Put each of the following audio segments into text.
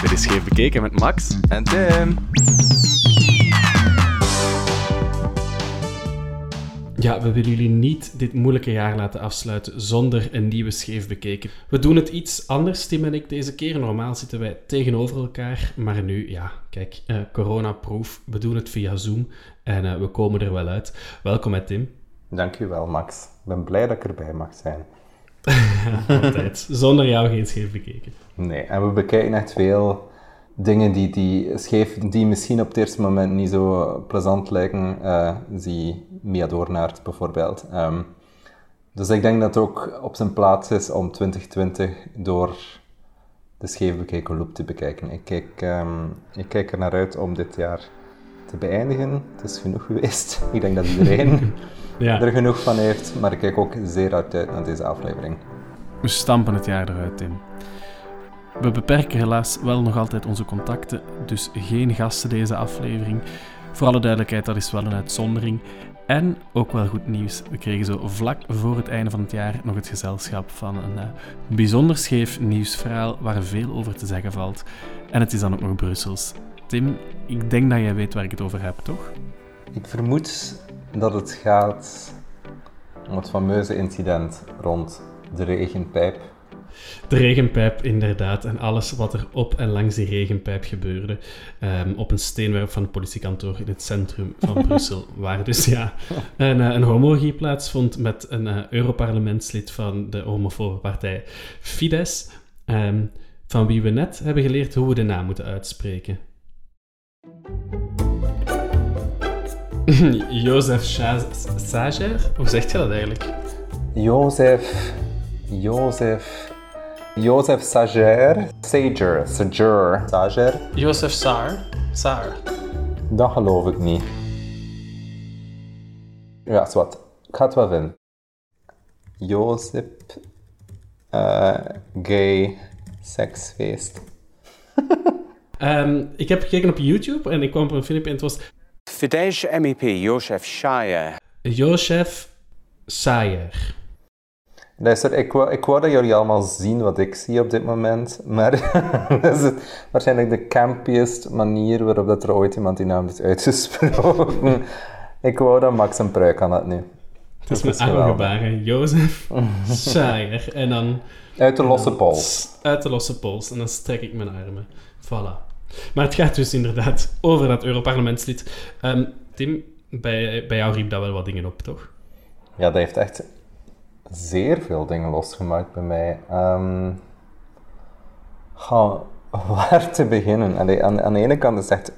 Dit is Scheef Bekeken met Max en Tim. Ja, we willen jullie niet dit moeilijke jaar laten afsluiten zonder een nieuwe Scheef Bekeken. We doen het iets anders, Tim en ik, deze keer. Normaal zitten wij tegenover elkaar, maar nu, ja, kijk, uh, corona-proof. We doen het via Zoom en uh, we komen er wel uit. Welkom, hè, Tim. Dankjewel, Max. Ik ben blij dat ik erbij mag zijn. Altijd. Zonder jou geen scheef bekeken. Nee, en we bekijken echt veel dingen die, die scheef, die misschien op het eerste moment niet zo plezant lijken. Uh, zie Mia Doornaert bijvoorbeeld. Um, dus ik denk dat het ook op zijn plaats is om 2020 door de scheef bekeken loop te bekijken. Ik kijk, um, ik kijk er naar uit om dit jaar te beëindigen. Het is genoeg geweest. Ik denk dat iedereen ja. er genoeg van heeft. Maar ik kijk ook zeer uit naar deze aflevering. We stampen het jaar eruit, Tim. We beperken helaas wel nog altijd onze contacten, dus geen gasten deze aflevering. Voor alle duidelijkheid, dat is wel een uitzondering. En ook wel goed nieuws, we kregen zo vlak voor het einde van het jaar nog het gezelschap van een uh, bijzonder scheef nieuwsverhaal waar veel over te zeggen valt. En het is dan ook nog Brussels. Tim, ik denk dat jij weet waar ik het over heb, toch? Ik vermoed dat het gaat om het fameuze incident rond de regenpijp. De regenpijp, inderdaad. En alles wat er op en langs die regenpijp gebeurde. Um, op een steenwerp van het politiekantoor in het centrum van Brussel. Waar dus ja, een, eh, een homogie plaatsvond met een uh, Europarlementslid van de homofobe partij Fidesz. Um, van wie we net hebben geleerd hoe we de naam moeten uitspreken. Jozef Sager? Hoe zegt je dat eigenlijk? Jozef. Jozef. Jozef Sager. Sager. Sager. Sager. Jozef Saar. Saar. Dat geloof ik niet. Ja, wat. Ik ga het wel vinden. Jozef. Uh, gay. Seksfeest. um, ik heb gekeken op YouTube en ik kwam op een filmpje en het was Fidesz MEP Josef Sayer. Josef Sayer. Luister, ik wou, ik wou dat jullie allemaal zien wat ik zie op dit moment, maar dat is het, waarschijnlijk de campiest manier waarop dat er ooit iemand die naam heeft uitgesproken. ik wou dat Max een pruik aan had nu. Het is mijn armgebaren. Jozef Sayer. En dan... Uit de losse pols. Uit de losse pols. En dan strek ik mijn armen. Voilà. Maar het gaat dus inderdaad over dat Europarlementslid. Um, Tim, bij, bij jou riep dat wel wat dingen op, toch? Ja, dat heeft echt zeer veel dingen losgemaakt bij mij. Um, waar te beginnen? Aan, aan de ene kant is het echt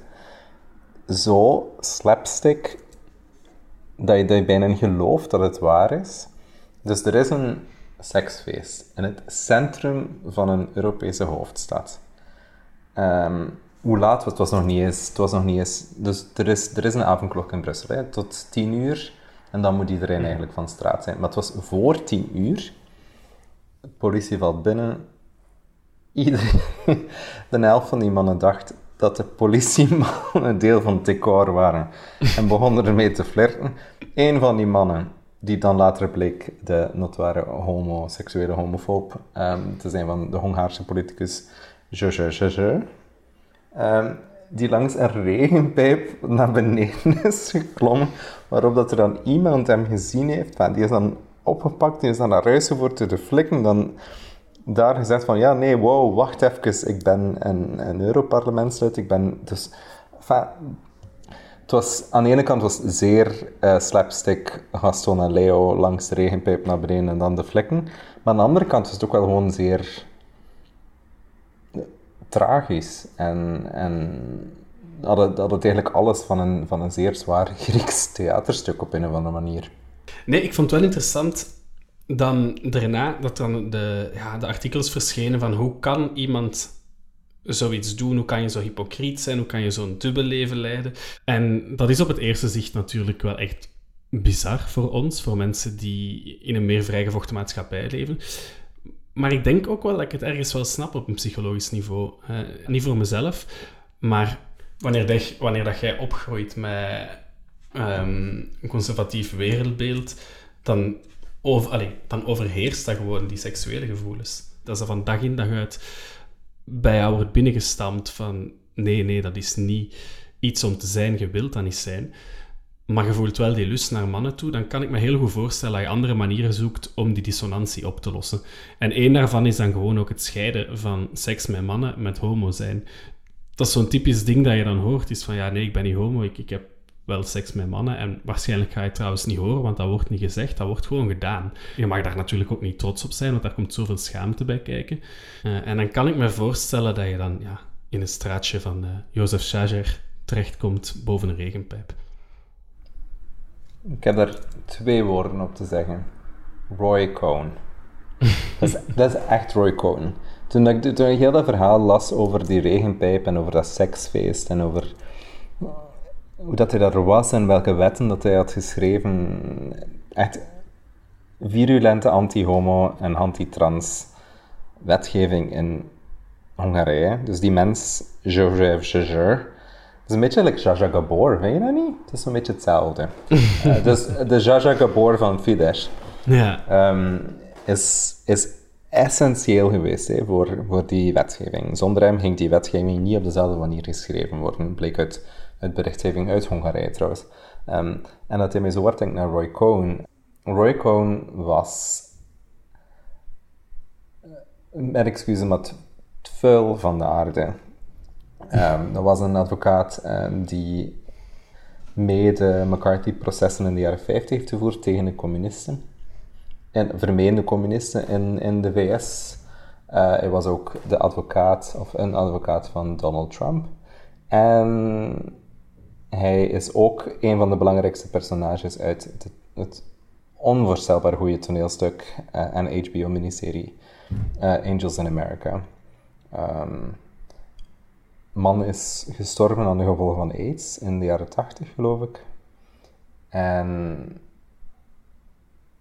zo slapstick dat je, dat je bijna gelooft dat het waar is. Dus er is een seksfeest in het centrum van een Europese hoofdstad. Um, hoe laat? Het was nog niet eens. Het was nog niet eens dus er is, er is een avondklok in Brussel, hè, tot tien uur. En dan moet iedereen eigenlijk van straat zijn. Maar het was voor tien uur. De politie valt binnen. Iedereen, de helft van die mannen dacht dat de politiemannen een deel van het decor waren. En begonnen ermee te flirten. Een van die mannen, die dan later bleek de notoire homoseksuele homofoob um, te zijn van de Hongaarse politicus je, je, je um, die langs een regenpijp naar beneden is geklommen, waarop dat er dan iemand hem gezien heeft, die is dan opgepakt, die is dan naar huis gevoerd door de flikken, dan daar gezegd van, ja, nee, wow, wacht even, ik ben een, een Europarlementslid, ik ben dus... het was, aan de ene kant was zeer uh, slapstick Gaston en Leo langs de regenpijp naar beneden en dan de flikken. Maar aan de andere kant was het ook wel gewoon zeer tragisch. En, en dat, het, het eigenlijk alles van een, van een zeer zwaar Grieks theaterstuk op een of andere manier. Nee, ik vond het wel interessant dan daarna dat dan de, ja, de artikels verschenen van hoe kan iemand zoiets doen, hoe kan je zo hypocriet zijn, hoe kan je zo'n dubbel leven leiden. En dat is op het eerste zicht natuurlijk wel echt bizar voor ons, voor mensen die in een meer vrijgevochten maatschappij leven. Maar ik denk ook wel dat ik het ergens wel snap op een psychologisch niveau. niet voor mezelf, maar wanneer, dat, wanneer dat jij opgroeit met um, een conservatief wereldbeeld, dan, over, allez, dan overheerst dat gewoon die seksuele gevoelens. Dat is van dag in dag uit bij jou wordt binnengestampt van nee, nee, dat is niet iets om te zijn, je wilt dat niet zijn, maar je voelt wel die lust naar mannen toe, dan kan ik me heel goed voorstellen dat je andere manieren zoekt om die dissonantie op te lossen. En één daarvan is dan gewoon ook het scheiden van seks met mannen met homo zijn. Dat is zo'n typisch ding dat je dan hoort, is van ja, nee, ik ben niet homo, ik, ik heb wel seks met mannen. En waarschijnlijk ga je het trouwens niet horen, want dat wordt niet gezegd, dat wordt gewoon gedaan. Je mag daar natuurlijk ook niet trots op zijn, want daar komt zoveel schaamte bij kijken. Uh, en dan kan ik me voorstellen dat je dan ja, in het straatje van uh, Jozef Schager terechtkomt boven een regenpijp. Ik heb daar twee woorden op te zeggen. Roy Cohn. dat, is, dat, is, echt Roy Cohn. Toen ik, toen ik heel dat verhaal las over die regenpijp en over dat seksfeest en over hoe dat hij daar was en welke wetten dat hij had geschreven. Echt virulente anti-homo en anti-trans wetgeving in Hongarije. Dus die mens, Joseph Jager, is een beetje like Jaja Gabor, weet je dat niet? Het is een beetje hetzelfde. uh, dus de Jaja Gabor van Fidesz ja. um, is, is essentieel geweest hè, voor, voor die wetgeving. Zonder hem ging die wetgeving niet op dezelfde manier geschreven worden, bleek uit uit berichtgeving uit Hongarije trouwens. Um, en dat hij mij zo hard denkt naar Roy Cohn. Roy Cohn was, met excuses, maar het vuil van de aarde. Dat was een advocaat um, die mee de McCarthy-processen in de jaren 50 heeft gevoerd tegen de communisten. En vermeende communisten in, in de VS. Uh, hij was ook de advocaat, of een advocaat van Donald Trump. En hij is ook een van de belangrijkste personages uit het, het onvoorstelbaar goede toneelstuk uh, en HBO-miniserie uh, Angels in America. Um, man is gestorven aan de gevolgen van AIDS in de jaren 80, geloof ik. En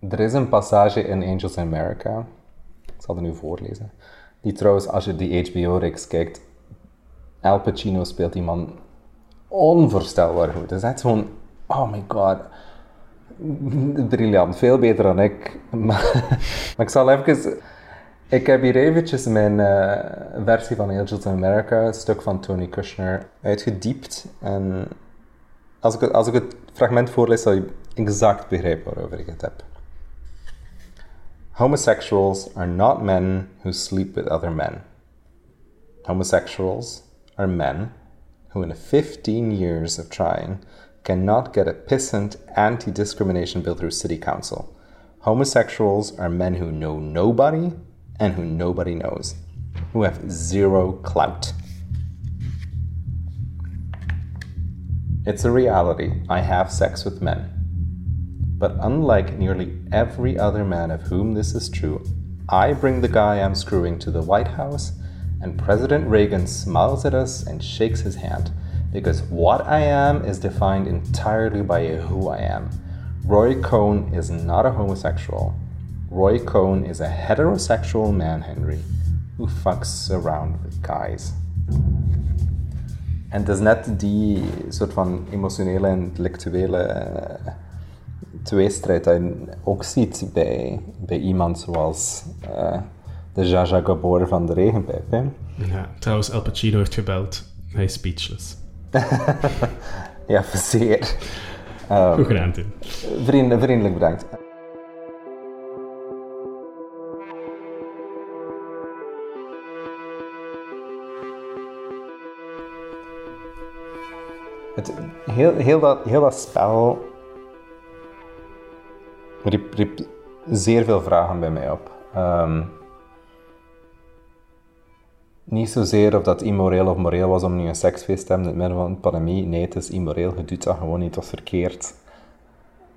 er is een passage in Angels in America, ik zal het nu voorlezen, die trouwens, als je die HBO-reeks kijkt, Al Pacino speelt die man onvoorstelbaar goed. Het is gewoon, oh my god, briljant. Veel beter dan ik. Maar, maar ik zal even... Ik heb hier eventjes mijn uh, versie van Angels in America, een stuk van Tony Kushner, uitgediept. En als ik, als ik het fragment voorlees, zal je exact begrijpen waarover ik het heb. Homosexuals are not men who sleep with other men. Homosexuals are men who, in 15 years of trying, cannot get a pissant anti discrimination bill through city council. Homosexuals are men who know nobody and who nobody knows, who have zero clout. It's a reality. I have sex with men. But unlike nearly every other man of whom this is true, I bring the guy I'm screwing to the White House and President Reagan smiles at us and shakes his hand because what I am is defined entirely by who I am. Roy Cohn is not a homosexual. Roy Cohn is a heterosexual man, Henry, who fucks around with guys. En het is net die soort van emotionele en intellectuele uh, tweestrijd dat je ook ziet bij, bij iemand zoals uh, de Jaja Gabor van de regenpijp. Hè? Ja, trouwens, El Pacino heeft gebeld. Hij is speechless. ja, zeer. Um, Goed gedaan, Tim. Vriend, vriendelijk bedankt. Het, heel, heel, dat, heel dat spel riep, zeer veel vragen bij mij op. Um, niet zozeer of dat immoreel of moreel was om nu een seksfeest te hebben in het midden van een pandemie. Nee, het is immoreel. Je doet dat gewoon niet. Was verkeerd.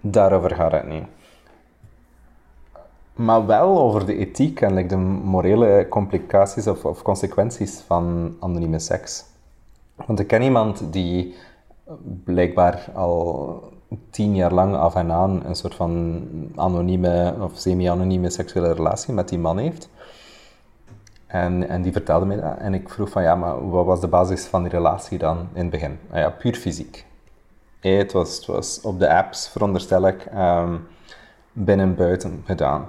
Daarover gaat het niet. Maar wel over de ethiek en de morele complicaties of, of consequenties van anonieme seks. Want ik ken iemand die blijkbaar al tien jaar lang af en aan een soort van anonieme of semi-anonieme seksuele relatie met die man heeft. En, en die vertelde mij dat. En ik vroeg van, ja, maar wat was de basis van die relatie dan in het begin? Ah ja, puur fysiek. Het, was, het was op de apps, veronderstel ik, um, binnen en buiten gedaan.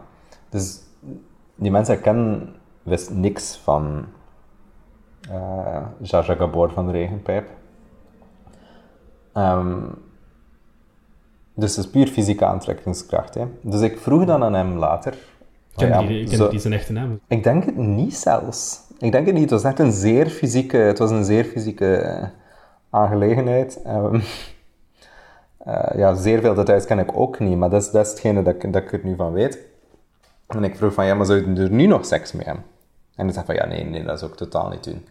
Dus die mensen kennen wist niks van Uh, Gabor van de Regenpijp. Ehm, dus het is puur fysieke aantrekkingskracht. Hè. Dus ik vroeg dan aan hem later... Ken oh ja, die, ken zo- die zijn echte naam? ik denk het niet zelfs. Ik denk het niet. Het was echt een zeer fysieke, het was een zeer fysieke eh, aangelegenheid. Ehm, eh, ja, zeer veel details ken ik ook niet, maar dat is, dat is hetgene dat ik, dat ik er nu van weet. En ik vroeg van, ja, maar zou je er nu nog seks mee hebben? En hij zei van, ja, nee, nee, dat zou ik totaal niet doen.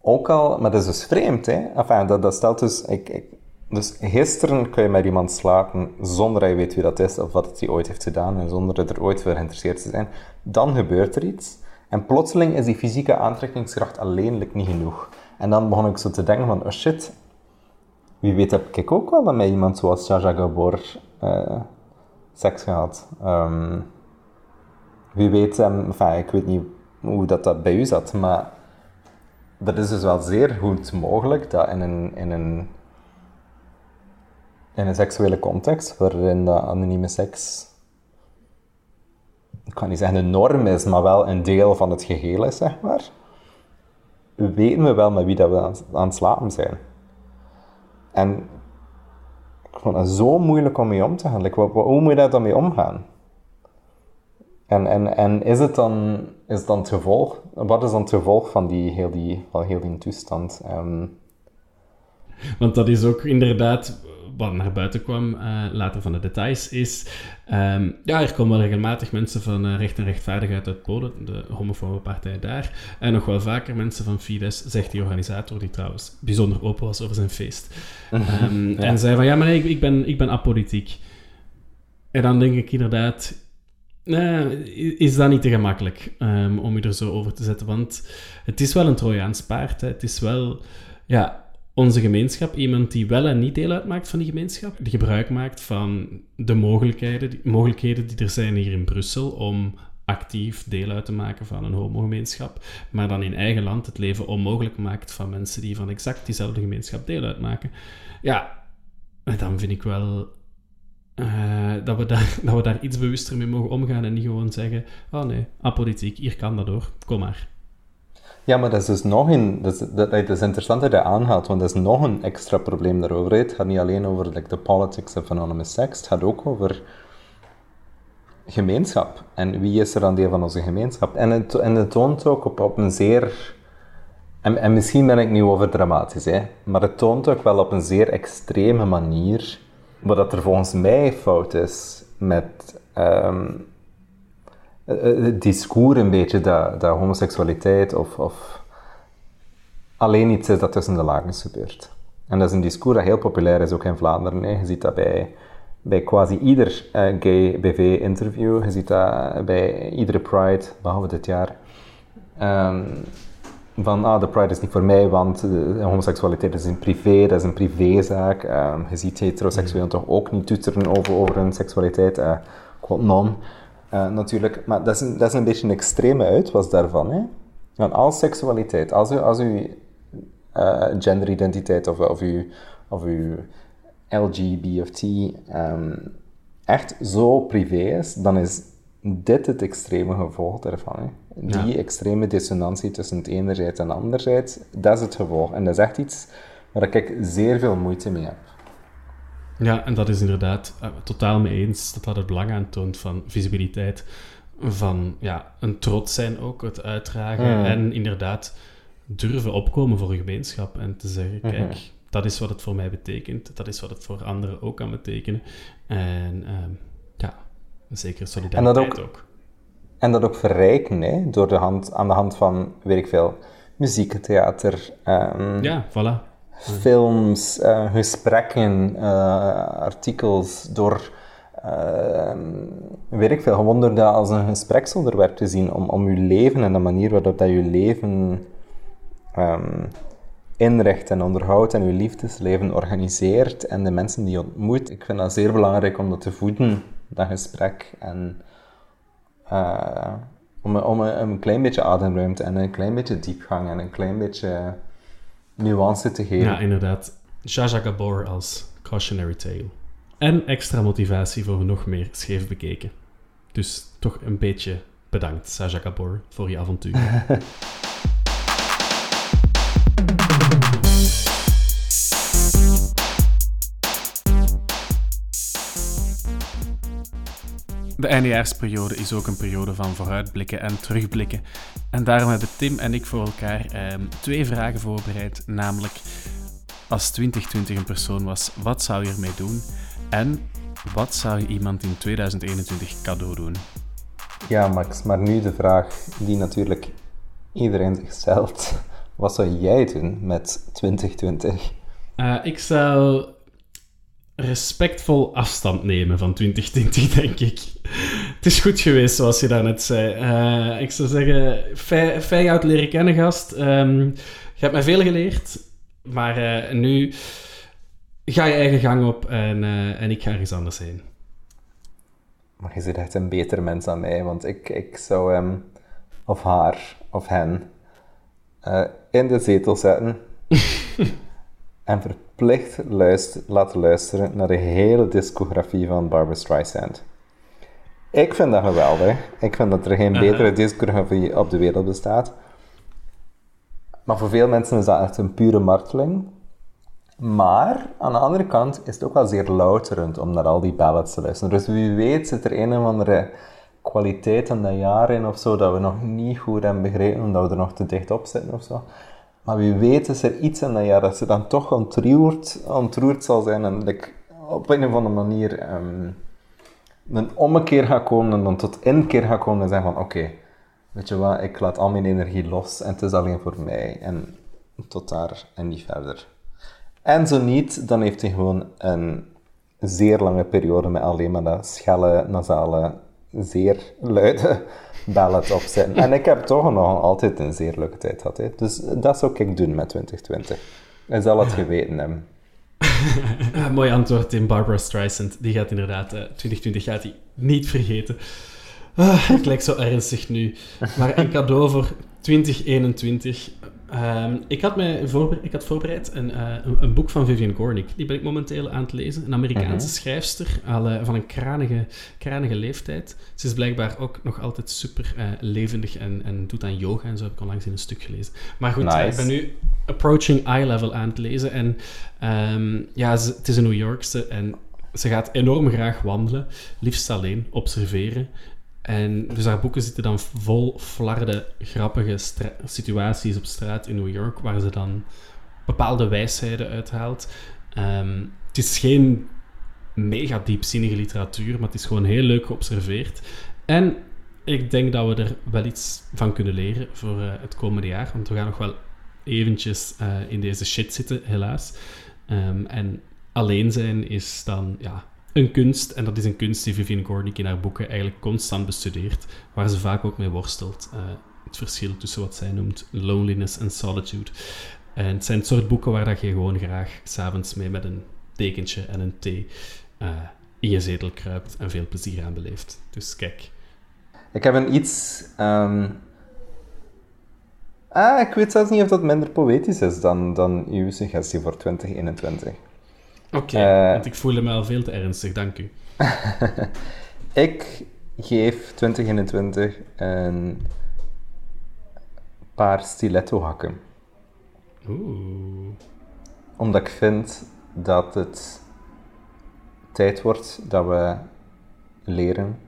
Ook al, maar dat is dus vreemd, hè. Enfin, dat, dat stelt dus... Ik, ik, dus gisteren kun je met iemand slapen zonder dat je weet wie dat is of wat hij ooit heeft gedaan en zonder er ooit voor geïnteresseerd te zijn. Dan gebeurt er iets. En plotseling is die fysieke aantrekkingskracht alleenlijk niet genoeg. En dan begon ik zo te denken van, oh shit, wie weet heb ik ook wel met iemand zoals Jaja Gabor eh, seks gehad. Ehm, wie weet, um, ik weet niet hoe dat, dat bij u zat, maar dat is dus wel zeer goed mogelijk dat in een, in een, in een seksuele context, waarin dat anonieme seks, ik kan niet zeggen een norm is, maar wel een deel van het geheel is, zeg maar, weten we wel met wie dat we aan, het slapen zijn. En ik vond het zo moeilijk om mee om te gaan. Like, wat- hoe moet je daar dan mee omgaan? En, en, en is het dan, is het dan het gevolg, wat is dan het gevolg van die, heel, die, van heel die toestand? Ehm, Want dat is ook inderdaad wat naar buiten kwam eh, later van de details, is... ehm, ja, er komen wel regelmatig mensen van eh, Recht en Rechtvaardigheid uit Polen, de homofobe partij daar. En nog wel vaker mensen van Fidesz, zegt die organisator, die trouwens bijzonder open was over zijn feest. Ehm, En zei van, ja, maar nee, ik, ik, ben, ik ben apolitiek. En dan denk ik inderdaad... Nee, is dat niet te gemakkelijk ehm, om je er zo over te zetten? Want het is wel een Trojaans paard. Hè. Het is wel ja, onze gemeenschap, iemand die wel en niet deel uitmaakt van die gemeenschap, die gebruik maakt van de mogelijkheden, die, mogelijkheden die er zijn hier in Brussel om actief deel uit te maken van een homogemeenschap, maar dan in eigen land het leven onmogelijk maakt van mensen die van exact diezelfde gemeenschap deel uitmaken. Ja, dan vind ik wel eh, dat, we daar, dat we daar iets bewuster mee mogen omgaan en niet gewoon zeggen, oh nee, apolitiek, hier kan dat hoor, kom maar. Ja, maar dat is dus nog een... Dat is, interessant dat je dat aanhaalt, want dat is nog een extra probleem daarover. Het gaat niet alleen over de politics of anonymous sex, het gaat ook over gemeenschap. En wie is er dan deel van onze gemeenschap? En het, en het toont ook op, een zeer... En, en misschien ben ik nu over dramatisch, hè, maar het toont ook wel op een zeer extreme manier wat dat er volgens mij fout is met ehm, eh, het discours een beetje dat, dat homoseksualiteit of, of alleen iets is dat tussen de lakens gebeurt. En dat is een discours dat heel populair is, ook in Vlaanderen. Hè. Je ziet dat bij, bij quasi ieder eh, gay BV-interview. Je ziet dat bij iedere Pride, behalve dit jaar. Ehm, van, ah, de Pride is niet voor mij, want de homoseksualiteit is een privé, dat is een privézaak. Ehm, je ziet heteroseksuelen toch ook niet toeteren over, over hun seksualiteit. eh quote non, eh, natuurlijk. Maar dat is, een, dat is een beetje een extreme uitwas daarvan. Hè? Want als seksualiteit, als u, als u eh, genderidentiteit of, of, uw, of uw LGB of T ehm, echt zo privé is, dan is dit het extreme gevolg daarvan. Hè. Die Ja. extreme dissonantie tussen het enerzijds en anderzijds, dat is het gevolg. En dat is echt iets waar ik zeer veel moeite mee heb. Ja, en dat is inderdaad eh, totaal mee eens dat dat het belang aantoont van visibiliteit, van ja, een trots zijn ook, het uitdragen Mm. en inderdaad durven opkomen voor een gemeenschap en te zeggen, Mhm. kijk, dat is wat het voor mij betekent, dat is wat het voor anderen ook kan betekenen. En ehm, ja, zeker solidariteit ook- ook. En dat ook verrijken, hè, door de hand, aan de hand van, weet ik veel, muziek, theater, ehm, Ja, voilà. Films, eh, gesprekken, eh, artikels, door, eh, weet ik veel, gewoon dat als een gespreksonderwerp te zien, om, om je leven en de manier waarop dat je leven ehm, inricht en onderhoudt en je liefdesleven organiseert en de mensen die je ontmoet. Ik vind dat zeer belangrijk om dat te voeden, dat gesprek. En om, om een, een klein beetje ademruimte en een klein beetje diepgang en een klein beetje nuance te geven. Ja, inderdaad. Jaja Gabor als cautionary tale. En extra motivatie voor nog meer scheef bekeken. Dus toch een beetje bedankt, Saja Gabor, voor je avontuur. De eindejaarsperiode is ook een periode van vooruitblikken en terugblikken. En daarom hebben Tim en ik voor elkaar eh, twee vragen voorbereid. Namelijk, als 2020 een persoon was, wat zou je ermee doen? En wat zou je iemand in 2021 cadeau doen? Ja, Max, maar nu de vraag die natuurlijk iedereen zich stelt. Wat zou jij doen met 2020? Uh, ik zou respectvol afstand nemen van 2020, denk ik. Het is goed geweest, zoals je daarnet zei. Uh, ik zou zeggen, fijn, fijn jou te leren kennen, gast. Um, je hebt mij veel geleerd, maar uh, nu ga je eigen gang op en, uh, en ik ga ergens anders heen. Maar je zit echt een beter mens dan mij, want ik, ik zou hem of haar of hen in de zetel zetten en verplicht luister, laten luisteren naar de hele discografie van Barbara Streisand. Ik vind dat geweldig. Ik vind dat er geen betere discografie op de wereld bestaat. Maar voor veel mensen is dat echt een pure marteling. Maar aan de andere kant is het ook wel zeer louterend om naar al die ballads te luisteren. Dus wie weet zit er een of andere kwaliteit aan dat jaar in of zo dat we nog niet goed hebben begrepen, omdat we er nog te dicht op zitten of zo. Maar wie weet is er iets in dat jaar dat ze dan toch ontroerd, ontroerd zal zijn en like, op een of andere manier um, een ommekeer gaat komen en dan tot inkeer gaat komen en zeggen van oké, weet je wat, ik laat al mijn energie los en het is alleen voor mij en tot daar en niet verder. En zo niet, dan heeft hij gewoon een zeer lange periode met alleen maar dat schelle, nasale, zeer luide ballad opzetten. En ik heb toch nog altijd een zeer leuke tijd gehad. Hè. Dus dat zou ik doen met 2020. En zal het geweten hebben. Mooi antwoord in Barbara Streisand. Die gaat inderdaad, uh, 2020 gaat hij niet vergeten. Ik lijk zo ernstig nu. Maar een cadeau voor 2021. Um, ik, had mij voorbereid, ik had voorbereid een, uh, een, een, boek van Vivian Gornick. Die ben ik momenteel aan het lezen. Een Amerikaanse uh mhm. -huh. schrijfster al, uh, van een kranige, kranige leeftijd. Ze is blijkbaar ook nog altijd super uh, levendig en, en doet aan yoga en zo. Heb ik onlangs in een stuk gelezen. Maar goed, nice. ik ben nu Approaching Eye Level aan het lezen. En um, ja, ze, het is een New Yorkse en ze gaat enorm graag wandelen. Liefst alleen, observeren. En dus haar boeken zitten dan vol flarde, grappige situaties op straat in New York, waar ze dan bepaalde wijsheden uithaalt. Um, het is geen mega diepzinnige literatuur, maar het is gewoon heel leuk geobserveerd. En ik denk dat we er wel iets van kunnen leren voor uh, het komende jaar, want we gaan nog wel eventjes uh, in deze shit zitten, helaas. Um, en alleen zijn is dan, ja, een kunst, en dat is een kunst die Vivian Gornick in haar boeken eigenlijk constant bestudeert, waar ze vaak ook mee worstelt. Uh, het verschil tussen wat zij noemt loneliness en solitude. En het zijn het soort boeken waar dat je gewoon graag s'avonds mee met een tekentje en een thee uh, in je zetel kruipt en veel plezier aan beleeft. Dus kijk. Ik heb een iets... Um... Ah, ik weet zelfs niet of dat minder poëtisch is dan, dan uw suggestie voor 2021. Oké, okay, uh, want ik voel me al veel te ernstig, dank u. ik geef 2021 een paar stiletto-hakken. Oeh. Omdat ik vind dat het tijd wordt dat we leren,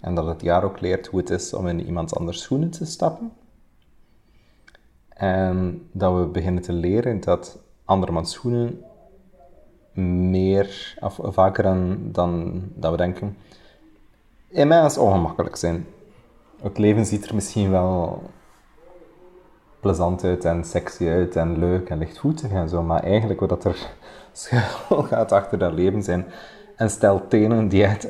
en dat het jaar ook leert hoe het is om in iemand anders schoenen te stappen. En dat we beginnen te leren dat andermans schoenen meer, of vaker dan, dan dat we denken, in mij is ongemakkelijk zijn. Het leven ziet er misschien wel plezant uit en sexy uit en leuk en lichtvoetig en zo, maar eigenlijk wat er schuil gaat achter dat leven zijn een stel tenen die echt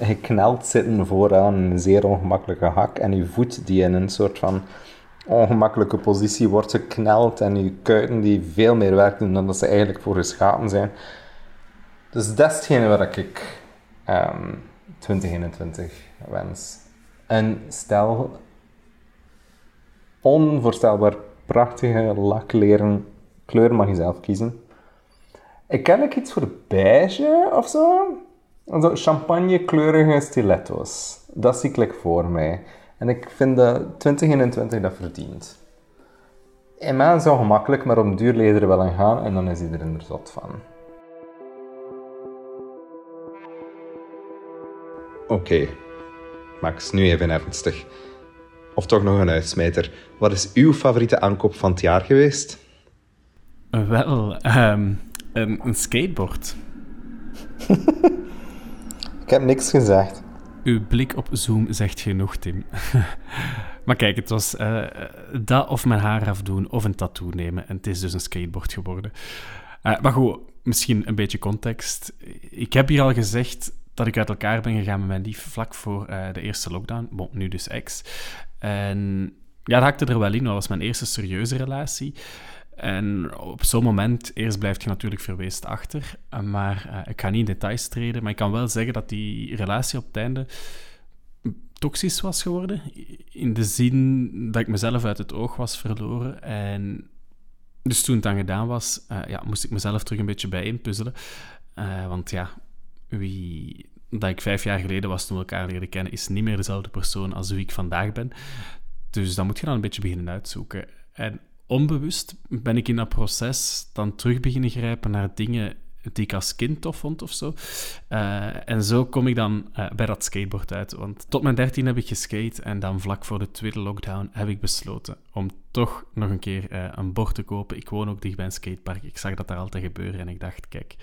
gekneld zitten vooraan, een zeer ongemakkelijke hak en je voet die in een soort van ongemakkelijke positie wordt gekneld en je kuiten die veel meer werk doen dan dat ze eigenlijk voor geschapen zijn. Dus dat is hetgene wat ik um, 2021 wens. En stel onvoorstelbaar prachtige lakleren kleur mag je zelf kiezen. Ik ken ook iets voor beige of zo. Zo champagnekleurige stiletto's. Dat zie ik voor mij. En ik vind dat 2021 dat verdient. In mij het gemakkelijk, maar om duur leder wel aan gaan en dan is iedereen er zot van. Oké, okay. Max, nu even ernstig. Of toch nog een uitsmijter. Wat is uw favoriete aankoop van het jaar geweest? Wel, ehm, een, een skateboard. Ik heb niks gezegd. Uw blik op Zoom zegt genoeg, Tim. maar kijk, het was eh, dat of mijn haar afdoen of een tattoo nemen. En het is dus een skateboard geworden. Eh, maar goed, misschien een beetje context. Ik heb hier al gezegd dat ik uit elkaar ben gegaan met mijn lief vlak voor eh, de eerste lockdown. Nu dus ex. En ja, dat hakte er wel in. Dat was mijn eerste serieuze relatie. En op zo'n moment, eerst blijf je natuurlijk verweest achter. Maar uh, ik ga niet in details treden, maar ik kan wel zeggen dat die relatie op het einde toxisch was geworden. In de zin dat ik mezelf uit het oog was verloren. En dus toen het dan gedaan was, ja, moest ik mezelf terug een beetje bijeenpuzzelen. Uh, want ja, wie dat ik vijf jaar geleden was toen we elkaar leren kennen, is niet meer dezelfde persoon als wie ik vandaag ben. Dus dan moet je dan een beetje beginnen uitzoeken. En onbewust ben ik in dat proces dan terug beginnen grijpen naar dingen die ik als kind tof vond of zo. Uh, en zo kom ik dan uh, bij dat skateboard uit. Want tot mijn dertien heb ik geskate en dan vlak voor de tweede lockdown heb ik besloten om toch nog een keer uh, een bord te kopen. Ik woon ook dicht bij een skatepark. Ik zag dat daar altijd gebeuren en ik dacht, kijk,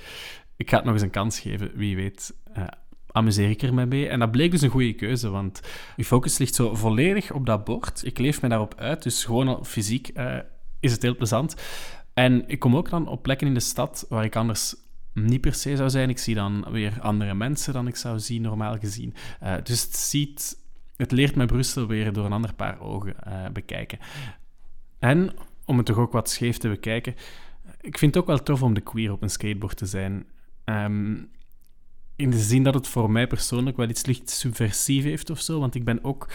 ik ga het nog eens een kans geven. Wie weet amuseer ik er mee. En dat bleek dus een goede keuze, want je focus ligt zo volledig op dat bord. Ik leef me daarop uit, dus gewoon al fysiek is het heel plezant. En ik kom ook dan op plekken in de stad waar ik anders niet per se zou zijn. Ik zie dan weer andere mensen dan ik zou zien, normaal gezien. Uh, dus het ziet... Het leert mij Brussel weer door een ander paar ogen uh, bekijken. En, om het toch ook wat scheef te bekijken, ik vind het ook wel tof om de queer op een skateboard te zijn. Um, in de zin dat het voor mij persoonlijk wel iets licht subversief heeft of zo, want ik ben ook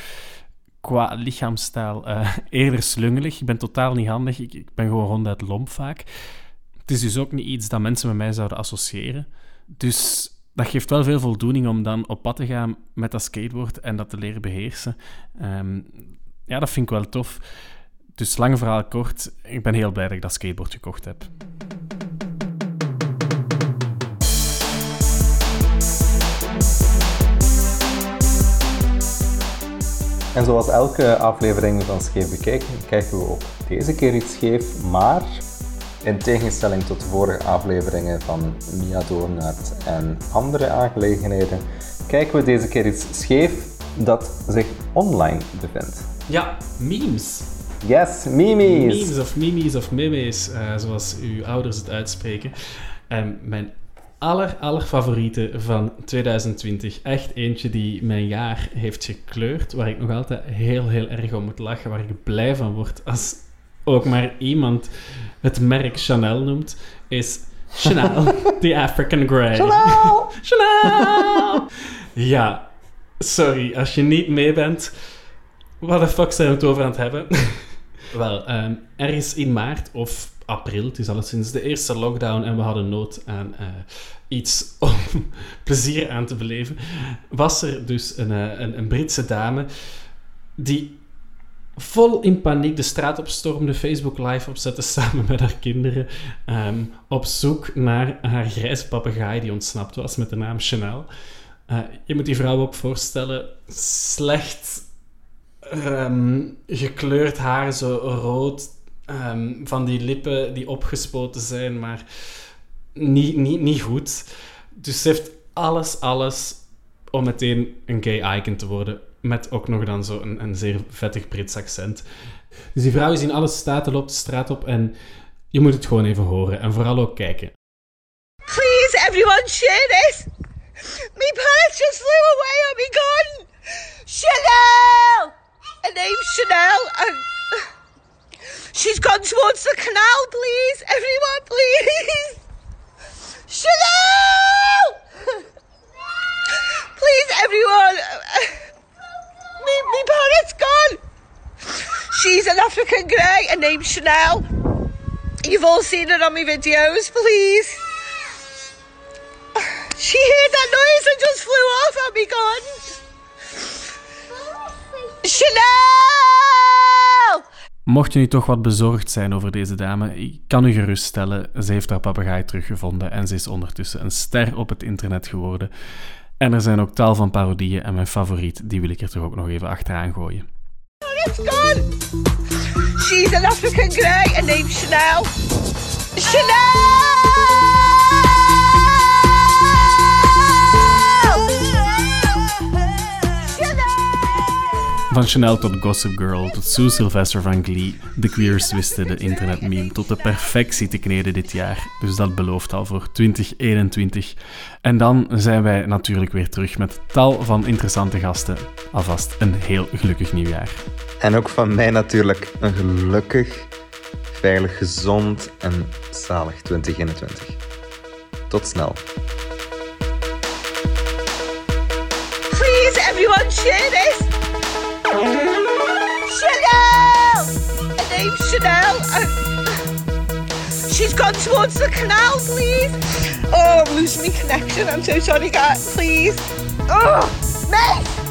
qua lichaamsstijl uh, eerder slungelig. Ik ben totaal niet handig. Ik, ik, ben gewoon ronduit lomp vaak. Het is dus ook niet iets dat mensen met mij zouden associëren. Dus dat geeft wel veel voldoening om dan op pad te gaan met dat skateboard en dat te leren beheersen. Um, ja, dat vind ik wel tof. Dus lang verhaal kort, ik ben heel blij dat ik dat skateboard gekocht heb. En zoals elke aflevering van Scheef Bekijken, kijken we ook deze keer iets scheef, maar in tegenstelling tot de vorige afleveringen van Mia Doornaert en andere aangelegenheden, kijken we deze keer iets scheef dat zich online bevindt. Ja, memes. Yes, memes. Memes of memes of memes, uh, zoals uw ouders het uitspreken. Um, mijn aller, aller favoriete van 2020. Echt eentje die mijn jaar heeft gekleurd, waar ik nog altijd heel, heel erg om moet lachen, waar ik blij van word als ook maar iemand het merk Chanel noemt, is Chanel, The African Grey. Chanel! Chanel! Ja, sorry, als je niet mee bent, wat de fuck zijn we het over aan het hebben? Wel, um, ergens in maart of april, het is alleszins de eerste lockdown en we hadden nood aan uh, iets om plezier aan te beleven, was er dus een, uh, een, een, Britse dame die vol in paniek de straat opstormde, Facebook live opzette samen met haar kinderen, um, op zoek naar haar grijze papegaai die ontsnapt was met de naam Chanel. Uh, je moet die vrouw ook voorstellen, slecht um, gekleurd haar, zo rood, um, van die lippen die opgespoten zijn, maar niet, niet, niet goed. Dus ze heeft alles, alles om meteen een gay icon te worden. Met ook nog dan zo een, een zeer vettig Brits accent. Dus die vrouw is in alle staten, loopt de straat op en je moet het gewoon even horen. En vooral ook kijken. Please, everyone, share this! Me pants just flew away on me gun! Chanel! Her name's Chanel. She's gone towards the canal, please! Everyone, please! Chanel! please, everyone! Me, me parrot's gone! She's an African grey, her name's Chanel. You've all seen her on my videos, please. She heard that noise and just flew off at me gun. Chanel! Mocht nu toch wat bezorgd zijn over deze dame, ik kan u geruststellen, ze heeft haar papegaai teruggevonden en ze is ondertussen een ster op het internet geworden. En er zijn ook tal van parodieën en mijn favoriet, die wil ik er toch ook nog even achteraan gooien. It's gone. She's an African grey. Her name's Chanel. Chanel! Van Chanel tot Gossip Girl, tot Sue Sylvester van Glee, de queers wisten de internetmeme tot de perfectie te kneden dit jaar. Dus dat belooft al voor 2021. En dan zijn wij natuurlijk weer terug met tal van interessante gasten. Alvast een heel gelukkig nieuwjaar. En ook van mij natuurlijk een gelukkig, veilig, gezond en zalig 2021. Tot snel. Please, everyone, share this. Chanel! Her name's Chanel. she's gone towards the canal, please. Oh, I'm losing my connection. I'm so sorry, guys. Please. Oh, Miss!